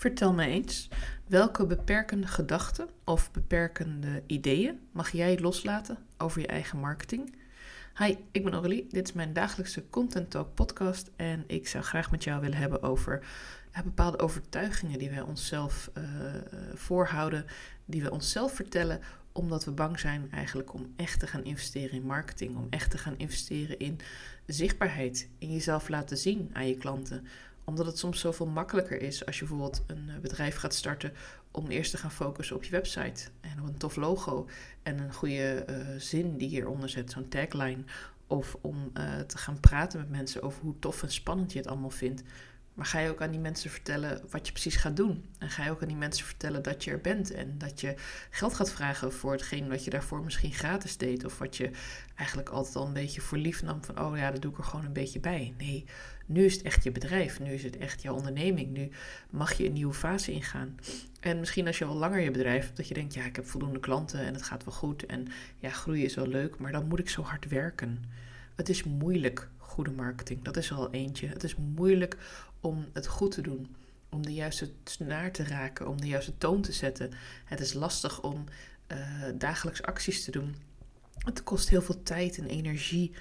Vertel me eens, welke beperkende gedachten of beperkende ideeën mag jij loslaten over je eigen marketing? Hi, ik ben Aurélie. Dit is mijn dagelijkse Content Talk podcast en ik zou graag met jou willen hebben over bepaalde overtuigingen die wij onszelf uh, voorhouden, die we onszelf vertellen omdat we bang zijn eigenlijk om echt te gaan investeren in marketing, om echt te gaan investeren in zichtbaarheid, in jezelf laten zien aan je klanten, omdat het soms zoveel makkelijker is als je bijvoorbeeld een eh, bedrijf gaat starten om eerst te gaan focussen op je website en op een tof logo en een goede uh, zin die hieronder zet, zo'n tagline. Of om uh, te gaan praten met mensen over hoe tof en spannend je het allemaal vindt. Maar ga je ook aan die mensen vertellen wat je precies gaat doen? En ga je ook aan die mensen vertellen dat je er bent en dat je geld gaat vragen voor hetgeen wat je daarvoor misschien gratis deed? Of wat je eigenlijk altijd al een beetje voor lief nam van, oh ja, dat doe ik er gewoon een beetje bij. Nee, nu is het echt je bedrijf, nu is het echt jouw onderneming, nu mag je een nieuwe fase ingaan. En misschien als je al langer je bedrijf hebt, dat je denkt, ja, ik heb voldoende klanten en het gaat wel goed en ja, groeien is wel leuk, maar dan moet ik zo hard werken. Het is moeilijk, goede marketing. Dat is al eentje. Het is moeilijk om het goed te doen, om de juiste snaar te raken, om de juiste toon te zetten. Het is lastig om uh, dagelijks acties te doen. Het kost heel veel tijd en energie.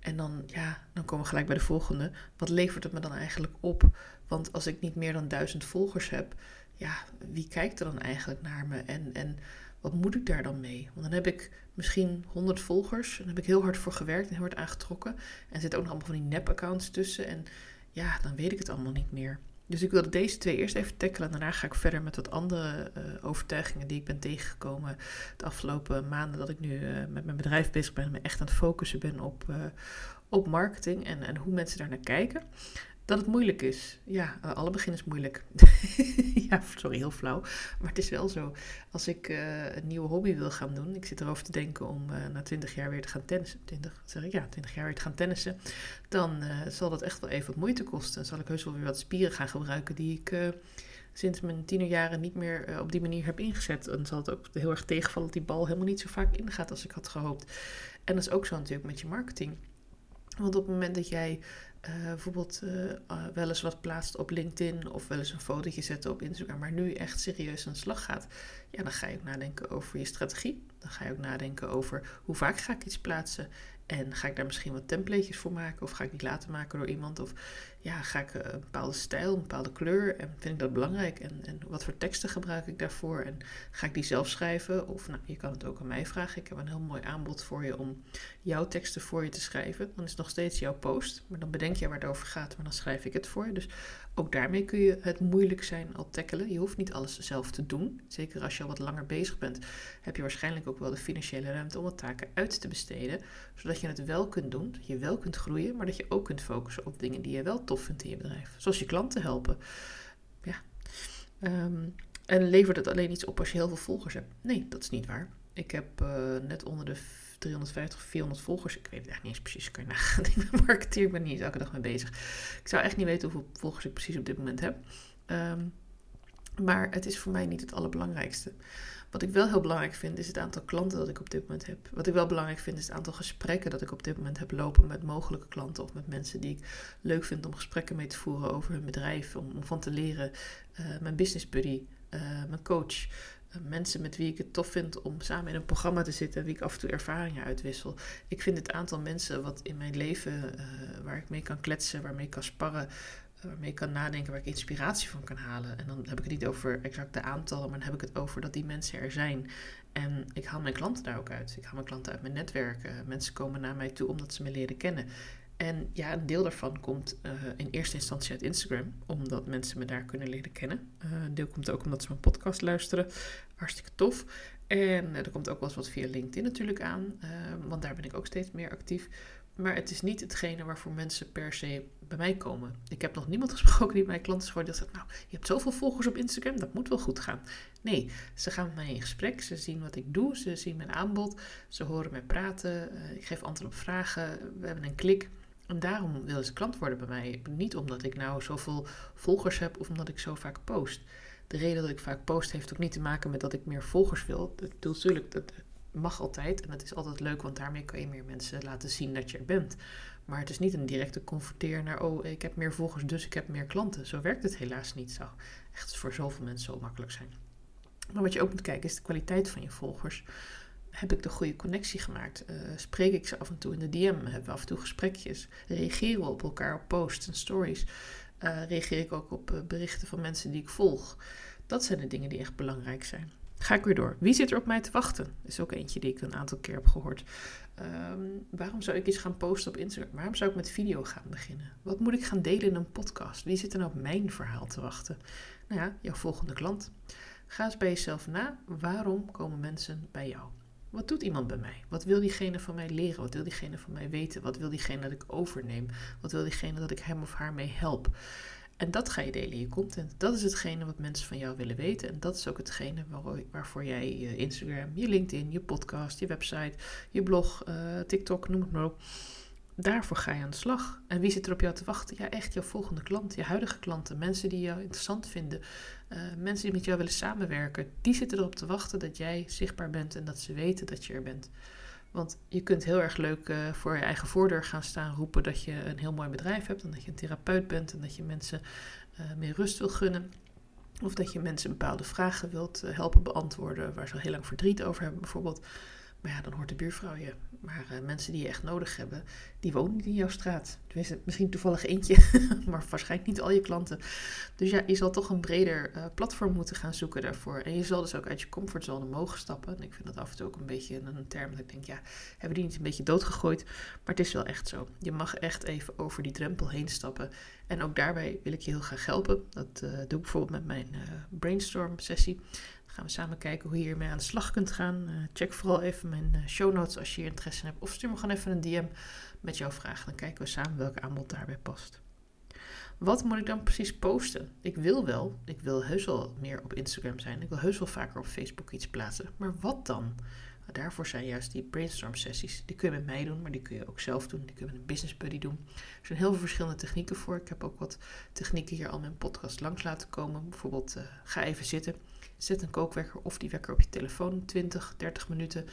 En dan, ja, dan komen we gelijk bij de volgende. Wat levert het me dan eigenlijk op? Want als ik niet meer dan duizend volgers heb, ja, wie kijkt er dan eigenlijk naar me? En, en wat moet ik daar dan mee? Want dan heb ik misschien 100 volgers. Daar heb ik heel hard voor gewerkt en heel hard aangetrokken. En er zitten ook nog allemaal van die nep-accounts tussen. En ja, dan weet ik het allemaal niet meer. Dus ik wilde deze twee eerst even tackelen. En daarna ga ik verder met wat andere uh, overtuigingen die ik ben tegengekomen de afgelopen maanden. Dat ik nu uh, met mijn bedrijf bezig ben en me echt aan het focussen ben op, uh, op marketing en, en hoe mensen daar naar kijken dat het moeilijk is. Ja, uh, alle begin is moeilijk. ja, sorry, heel flauw. Maar het is wel zo. Als ik uh, een nieuwe hobby wil gaan doen, ik zit erover te denken om uh, na 20 jaar weer te gaan tennissen. 20, zeg ik? Ja, 20 jaar weer te gaan tennissen. Dan zal dat echt wel even wat moeite kosten. Zal ik heus wel weer wat spieren gaan gebruiken die ik sinds mijn tienerjaren niet meer op die manier heb ingezet. En zal het ook heel erg tegenvallen dat die bal helemaal niet zo vaak ingaat als ik had gehoopt. En dat is ook zo natuurlijk met je marketing. Want op het moment dat jij uh, bijvoorbeeld uh, uh, wel eens wat plaatst op LinkedIn of wel eens een fotootje zetten op Instagram, maar nu echt serieus aan de slag gaat, ja, dan ga je ook nadenken over je strategie. Dan ga je ook nadenken over hoe vaak ga ik iets plaatsen en ga ik daar misschien wat templatejes voor maken of ga ik die laten maken door iemand of ja, ga ik een bepaalde stijl, een bepaalde kleur en vind ik dat belangrijk en, en wat voor teksten gebruik ik daarvoor en ga ik die zelf schrijven of nou, je kan het ook aan mij vragen. Ik heb een heel mooi aanbod voor je om jouw teksten voor je te schrijven. Dan is het nog steeds jouw post, maar dan bedenk je waar het over gaat, maar dan schrijf ik het voor je. Dus ook daarmee kun je het moeilijk zijn al tackelen. Je hoeft niet alles zelf te doen. Zeker als je al wat langer bezig bent, heb je waarschijnlijk ook wel de financiële ruimte om wat taken uit te besteden, zodat je het wel kunt doen, dat je wel kunt groeien, maar dat je ook kunt focussen op dingen die je wel tof vindt in je bedrijf. Zoals je klanten helpen. Ja. Um, en levert het alleen iets op als je heel veel volgers hebt? Nee, dat is niet waar. Ik heb uh, net onder de 350, 400 volgers. Ik weet het echt niet eens precies. Kan je nagaan. Ik ben marketeer, ik ben niet elke dag mee bezig. Ik zou echt niet weten hoeveel volgers ik precies op dit moment heb. Um, maar het is voor mij niet het allerbelangrijkste. Wat ik wel heel belangrijk vind, is het aantal klanten dat ik op dit moment heb. Wat ik wel belangrijk vind, is het aantal gesprekken dat ik op dit moment heb lopen met mogelijke klanten of met mensen die ik leuk vind om gesprekken mee te voeren over hun bedrijf, om, van te leren. Uh, mijn business buddy, uh, mijn coach, uh, mensen met wie ik het tof vind om samen in een programma te zitten, wie ik af en toe ervaringen uitwissel. Ik vind het aantal mensen wat in mijn leven, waar ik mee kan kletsen, waarmee ik kan sparren, waarmee ik kan nadenken, waar ik inspiratie van kan halen. En dan heb ik het niet over exact de aantallen, maar dan heb ik het over dat die mensen er zijn. En ik haal mijn klanten daar ook uit. Ik haal mijn klanten uit mijn netwerk. mensen komen naar mij toe omdat ze me leren kennen. En ja, een deel daarvan komt uh, in eerste instantie uit Instagram, omdat mensen me daar kunnen leren kennen. Uh, een deel komt ook omdat ze mijn podcast luisteren. Hartstikke tof. En uh, er komt ook wel eens wat via LinkedIn natuurlijk aan, want daar ben ik ook steeds meer actief. Maar het is niet hetgene waarvoor mensen per se bij mij komen. Ik heb nog niemand gesproken die bij mijn klanten is geworden. Die zegt, nou, je hebt zoveel volgers op Instagram, dat moet wel goed gaan. Nee, ze gaan met mij in gesprek. Ze zien wat ik doe. Ze zien mijn aanbod. Ze horen mij praten. ik geef antwoord op vragen. We hebben een klik. En daarom willen ze klant worden bij mij. Niet omdat ik nou zoveel volgers heb of omdat ik zo vaak post. De reden dat ik vaak post heeft ook niet te maken met dat ik meer volgers wil. Dat natuurlijk, dat mag altijd. En dat is altijd leuk, want daarmee kan je meer mensen laten zien dat je er bent. Maar het is niet een directe confronteer naar, oh, ik heb meer volgers, dus ik heb meer klanten. Zo werkt het helaas niet. Zou echt voor zoveel mensen zo makkelijk zijn. Maar wat je ook moet kijken is de kwaliteit van je volgers. Heb ik de goede connectie gemaakt? Uh, spreek ik ze af en toe in de DM? Hebben we af en toe gesprekjes? Reageren we op elkaar op posts en stories? Uh, reageer ik ook op uh, berichten van mensen die ik volg? Dat zijn de dingen die echt belangrijk zijn. Ga ik weer door. Wie zit er op mij te wachten? Is ook eentje die ik een aantal keer heb gehoord. Um, waarom zou ik iets gaan posten op Instagram? Waarom zou ik met video gaan beginnen? Wat moet ik gaan delen in een podcast? Wie zit er nou op mijn verhaal te wachten? Nou ja, jouw volgende klant. Ga eens bij jezelf na. Waarom komen mensen bij jou? Wat doet iemand bij mij? Wat wil diegene van mij leren? Wat wil diegene van mij weten? Wat wil diegene dat ik overneem? Wat wil diegene dat ik hem of haar mee help? En dat ga je delen in je content. Dat is hetgene wat mensen van jou willen weten. En dat is ook hetgene waarvoor jij je Instagram, je LinkedIn, je podcast, je website, je blog, uh, TikTok, noem het maar op. Daarvoor ga je aan de slag. En wie zit er op jou te wachten? Ja, echt jouw volgende klant, je huidige klanten, mensen die jou interessant vinden, uh, mensen die met jou willen samenwerken. Die zitten erop te wachten dat jij zichtbaar bent en dat ze weten dat je er bent. Want je kunt heel erg leuk uh, voor je eigen voordeur gaan staan roepen dat je een heel mooi bedrijf hebt en dat je een therapeut bent en dat je mensen uh, meer rust wil gunnen. Of dat je mensen bepaalde vragen wilt uh, helpen beantwoorden waar ze heel lang verdriet over hebben bijvoorbeeld. Maar ja, dan hoort de buurvrouw je. Maar uh, mensen die je echt nodig hebben, die wonen niet in jouw straat. Tenminste, misschien toevallig eentje, maar waarschijnlijk niet al je klanten. Dus ja, je zal toch een breder uh, platform moeten gaan zoeken daarvoor. En je zal dus ook uit je comfortzone mogen stappen. En ik vind dat af en toe ook een beetje een term dat ik denk, ja, hebben die niet een beetje doodgegooid? Maar het is wel echt zo. Je mag echt even over die drempel heen stappen. En ook daarbij wil ik je heel graag helpen. Dat uh, doe ik bijvoorbeeld met mijn brainstorm sessie gaan we samen kijken hoe je hiermee aan de slag kunt gaan. Uh, check vooral even mijn uh, show notes als je hier interesse in hebt. Of stuur me gewoon even een DM met jouw vraag. Dan kijken we samen welk aanbod daarbij past. Wat moet ik dan precies posten? Ik wil wel, ik wil heus wel meer op Instagram zijn. Ik wil heus wel vaker op Facebook iets plaatsen. Maar wat dan? Daarvoor zijn juist die brainstorm sessies. Die kun je met mij doen, maar die kun je ook zelf doen. Die kun je met een business buddy doen. Er zijn heel veel verschillende technieken voor. Ik heb ook wat technieken hier al in mijn podcast langs laten komen. Bijvoorbeeld, uh, ga even zitten. Zet een kookwekker of die wekker op je telefoon, 20, 30 minuten.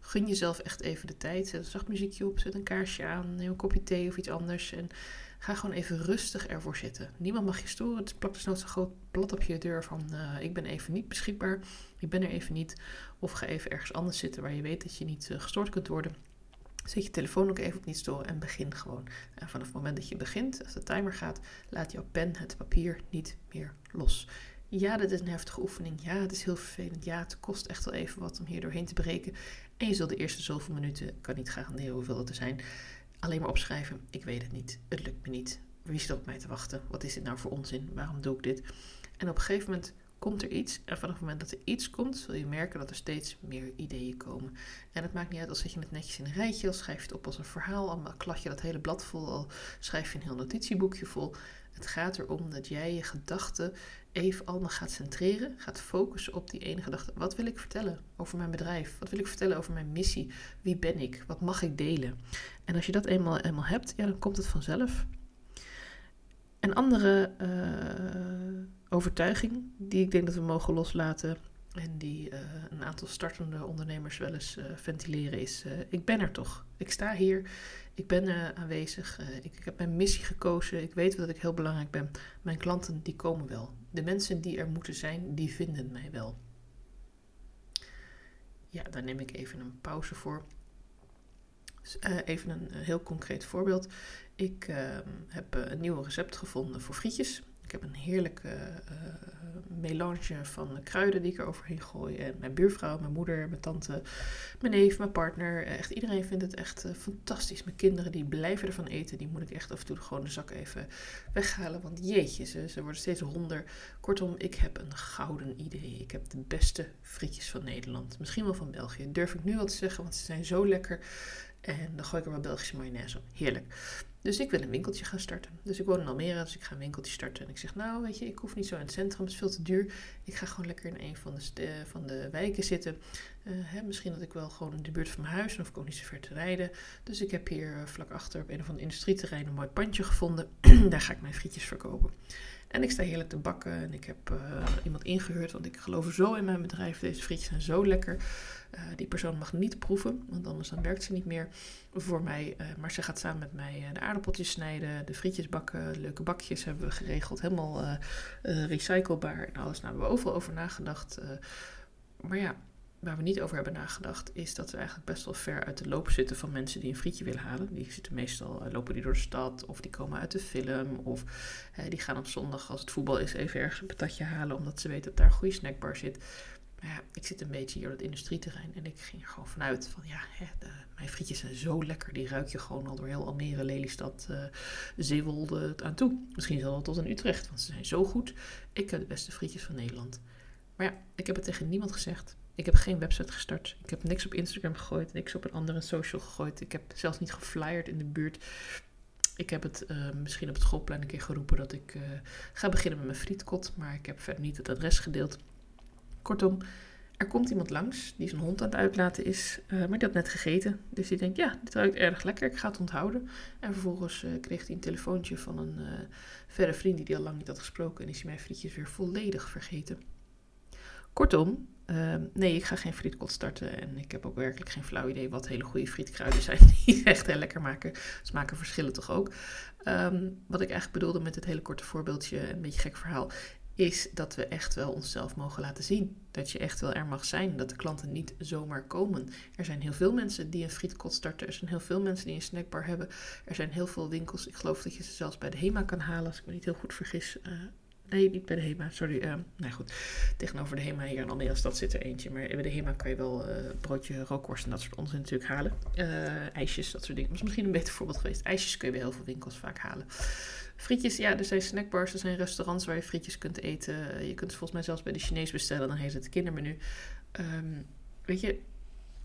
Gun jezelf echt even de tijd. Zet een zacht muziekje op, zet een kaarsje aan, neem een kopje thee of iets anders. En ga gewoon even rustig ervoor zitten. Niemand mag je storen. Het plakt dus nooit zo'n groot blad op je deur van uh, ik ben even niet beschikbaar. Ik ben er even niet. Of ga even ergens anders zitten waar je weet dat je niet uh, gestoord kunt worden. Zet je telefoon ook even op niet storen en begin gewoon. En vanaf het moment dat je begint, als de timer gaat, laat jouw pen het papier niet meer los. Ja, dat is een heftige oefening. Ja, het is heel vervelend. Ja, het kost echt wel even wat om hier doorheen te breken. En je zult de eerste zoveel minuten, ik kan niet garanderen hoeveel het er zijn, alleen maar opschrijven. Ik weet het niet. Het lukt me niet. Wie zit op mij te wachten? Wat is dit nou voor onzin? Waarom doe ik dit? En op een gegeven moment komt er iets. En vanaf het moment dat er iets komt, zul je merken dat er steeds meer ideeën komen. En het maakt niet uit als zet je het netjes in een rijtje, al schrijf je het op als een verhaal, al klad je dat hele blad vol, al schrijf je een heel notitieboekje vol. Het gaat erom dat jij je gedachten even allemaal gaat centreren, gaat focussen op die ene gedachte. Wat wil ik vertellen over mijn bedrijf? Wat wil ik vertellen over mijn missie? Wie ben ik? Wat mag ik delen? En als je dat eenmaal, eenmaal hebt, ja, dan komt het vanzelf. Een andere uh, overtuiging die ik denk dat we mogen loslaten en die uh, een aantal startende ondernemers wel eens uh, ventileren is: ik ben er toch. Ik sta hier, ik ben aanwezig, ik, ik, heb mijn missie gekozen, ik weet dat ik heel belangrijk ben. Mijn klanten die komen wel. De mensen die er moeten zijn, die vinden mij wel. Ja, daar neem ik even een pauze voor. Dus, even een heel concreet voorbeeld. Ik ehm, heb een nieuw recept gevonden voor frietjes. Ik heb een heerlijke uh, melange van kruiden die ik er overheen gooi. En mijn buurvrouw, mijn moeder, mijn tante, mijn neef, mijn partner. Echt iedereen vindt het echt uh, fantastisch. Mijn kinderen die blijven ervan eten. Die moet ik echt af en toe gewoon de zak even weghalen. Want jeetje, ze, ze worden steeds honder. Kortom, ik heb een gouden idee. Ik heb de beste frietjes van Nederland. Misschien wel van België. Durf ik nu wel te zeggen, want ze zijn zo lekker. En dan gooi ik er wat Belgische mayonaise op. Heerlijk. Dus ik wil een winkeltje gaan starten. Dus ik woon in Almere, dus ik ga een winkeltje starten. En ik zeg, nou weet je, ik hoef niet zo in het centrum, het is veel te duur. Ik ga gewoon lekker in een van de, van de wijken zitten. Uh, hè, misschien dat ik wel gewoon in de buurt van mijn huis, dan hoef ik ook niet zo ver te rijden. Dus ik heb hier uh, vlak achter op een of ander industrieterrein een mooi pandje gevonden. Daar ga ik mijn frietjes verkopen. En ik sta heerlijk te bakken en ik heb iemand ingehuurd, want ik geloof zo in mijn bedrijf. Deze frietjes zijn zo lekker. die persoon mag niet proeven, want anders dan werkt ze niet meer voor mij. maar ze gaat samen met mij de aardappeltjes snijden, de frietjes bakken, leuke bakjes hebben we geregeld. Helemaal recyclebaar en alles. Nou, hebben we overal over nagedacht. maar ja, waar we niet over hebben nagedacht, is dat we eigenlijk best wel ver uit de loop zitten van mensen die een frietje willen halen. Die zitten meestal, uh, lopen die door de stad, of die komen uit de film, of uh, die gaan op zondag als het voetbal is even ergens een patatje halen, omdat ze weten dat daar een goede snackbar zit. Maar ja, ik zit een beetje hier op het industrieterrein en ik ging er gewoon vanuit van ja, hè, de, mijn frietjes zijn zo lekker. Die ruik je gewoon al door heel Almere, Lelystad, uh, Zeewolde aan toe. Misschien zelfs wel tot in Utrecht, want ze zijn zo goed. Ik heb de beste frietjes van Nederland. Maar ja, ik heb het tegen niemand gezegd. Ik heb geen website gestart. Ik heb niks op Instagram gegooid, niks op een andere social gegooid. Ik heb zelfs niet geflyerd in de buurt. Ik heb het uh, misschien op het schoolplein een keer geroepen dat ik uh, ga beginnen met mijn frietkot, maar ik heb verder niet het adres gedeeld. Kortom, er komt iemand langs die zijn hond aan het uitlaten is, uh, maar die had net gegeten. Dus die denkt, ja, dit ruikt erg lekker, ik ga het onthouden. En vervolgens kreeg hij een telefoontje van een verre vriend die al lang niet had gesproken en is hij mijn frietjes weer volledig vergeten. Kortom, uh, nee, ik ga geen frietkot starten. En ik heb ook werkelijk geen flauw idee wat hele goede frietkruiden zijn. Die echt heel lekker maken. Smaken verschillen toch ook. Um, wat ik eigenlijk bedoelde met dit hele korte voorbeeldje, een beetje gek verhaal, is dat we echt wel onszelf mogen laten zien. Dat je echt wel er mag zijn. Dat de klanten niet zomaar komen. Er zijn heel veel mensen die een frietkot starten. Er zijn heel veel mensen die een snackbar hebben. Er zijn heel veel winkels. Ik geloof dat je ze zelfs bij de HEMA kan halen, als ik me niet heel goed vergis. Uh, Nee, niet bij de HEMA, sorry. Uh, nou goed, tegenover de HEMA hier in Almere stad zit er eentje. Maar bij de HEMA kan je wel uh, broodje rookworst en dat soort onzin natuurlijk halen. Uh, ijsjes, dat soort dingen. Dat is misschien een beter voorbeeld geweest. IJsjes kun je bij heel veel winkels vaak halen. Frietjes, ja, er zijn snackbars, er zijn restaurants waar je frietjes kunt eten. Je kunt het volgens mij zelfs bij de Chinees bestellen, dan heet het kindermenu. Um, weet je,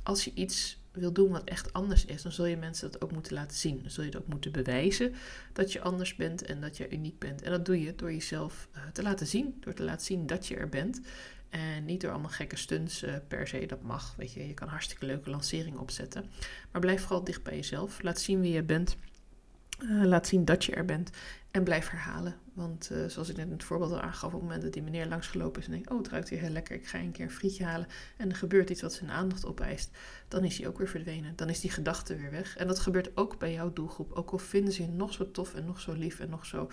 als je iets wil doen wat echt anders is, dan zul je mensen dat ook moeten laten zien. Dan zul je het ook moeten bewijzen dat je anders bent en dat je uniek bent. En dat doe je door jezelf uh, te laten zien, door te laten zien dat je er bent. En niet door allemaal gekke stunts uh, per se, dat mag. Weet je, je kan hartstikke leuke lanceringen opzetten. Maar blijf vooral dicht bij jezelf. Laat zien wie je bent. Uh, laat zien dat je er bent en blijf herhalen. Want uh, zoals ik net het voorbeeld al aangaf, op het moment dat die meneer langsgelopen is en denkt, oh het ruikt hier heel lekker, ik ga een keer een frietje halen. En er gebeurt iets wat zijn aandacht opeist, dan is hij ook weer verdwenen. Dan is die gedachte weer weg. En dat gebeurt ook bij jouw doelgroep. Ook al vinden ze je nog zo tof en nog zo lief en nog zo, uh,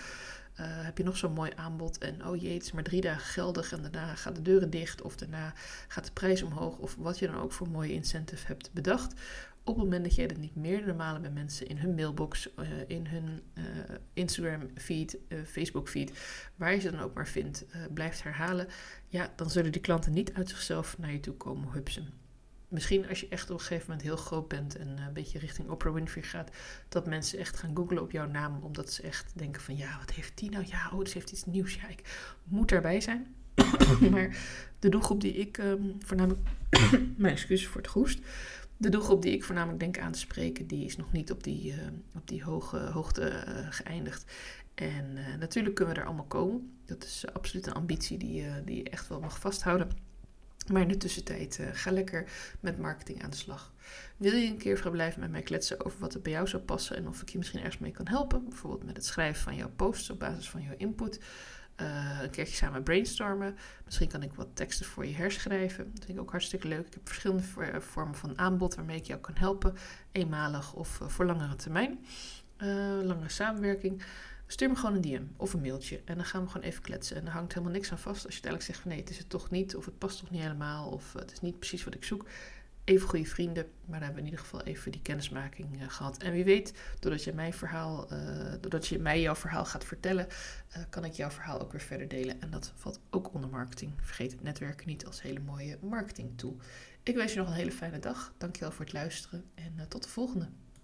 heb je nog zo'n mooi aanbod. En oh jee, het is maar drie dagen geldig en daarna gaan de deuren dicht of daarna gaat de prijs omhoog. Of wat je dan ook voor mooie incentive hebt bedacht op het moment dat jij dat niet meerdere malen bij mensen in hun mailbox, uh, in hun uh, Instagram feed, uh, Facebook feed, waar je ze dan ook maar vindt, blijft herhalen, ja, dan zullen die klanten niet uit zichzelf naar je toe komen hupsen. Misschien als je echt op een gegeven moment heel groot bent en een beetje richting Oprah Winfrey gaat, dat mensen echt gaan googlen op jouw naam, omdat ze echt denken van ja, wat heeft die nou? Ja, oh, dus heeft iets nieuws. Ja, ik moet daarbij zijn. maar de doelgroep die ik um, voornamelijk, mijn excuses voor het hoest, de doelgroep die ik voornamelijk denk aan te spreken, die is nog niet op die, uh, op die hoge hoogte uh, geëindigd. En uh, natuurlijk kunnen we er allemaal komen. Dat is absoluut een ambitie die, die je echt wel mag vasthouden. Maar in de tussentijd ga lekker met marketing aan de slag. Wil je een keer blijven met mij kletsen over wat er bij jou zou passen en of ik je misschien ergens mee kan helpen? Bijvoorbeeld met het schrijven van jouw posts op basis van jouw input. Uh, een keertje samen brainstormen. Misschien kan ik wat teksten voor je herschrijven. Dat vind ik ook hartstikke leuk. Ik heb verschillende eh, vormen van aanbod waarmee ik jou kan helpen. Eenmalig of uh, voor langere termijn. Uh, langere samenwerking. Stuur me gewoon een DM of een mailtje. En dan gaan we gewoon even kletsen. En er hangt helemaal niks aan vast. Als je uiteindelijk zegt van nee, het is het toch niet. Of het past toch niet helemaal. Of het is niet precies wat ik zoek even goede vrienden. Maar dan hebben we in ieder geval even die kennismaking uh, gehad. En wie weet, doordat je, mijn verhaal, uh, doordat je mij jouw verhaal gaat vertellen, uh, kan ik jouw verhaal ook weer verder delen. En dat valt ook onder marketing. Vergeet het netwerken niet als hele mooie marketing tool. Ik wens je nog een hele fijne dag. Dankjewel voor het luisteren en tot de volgende.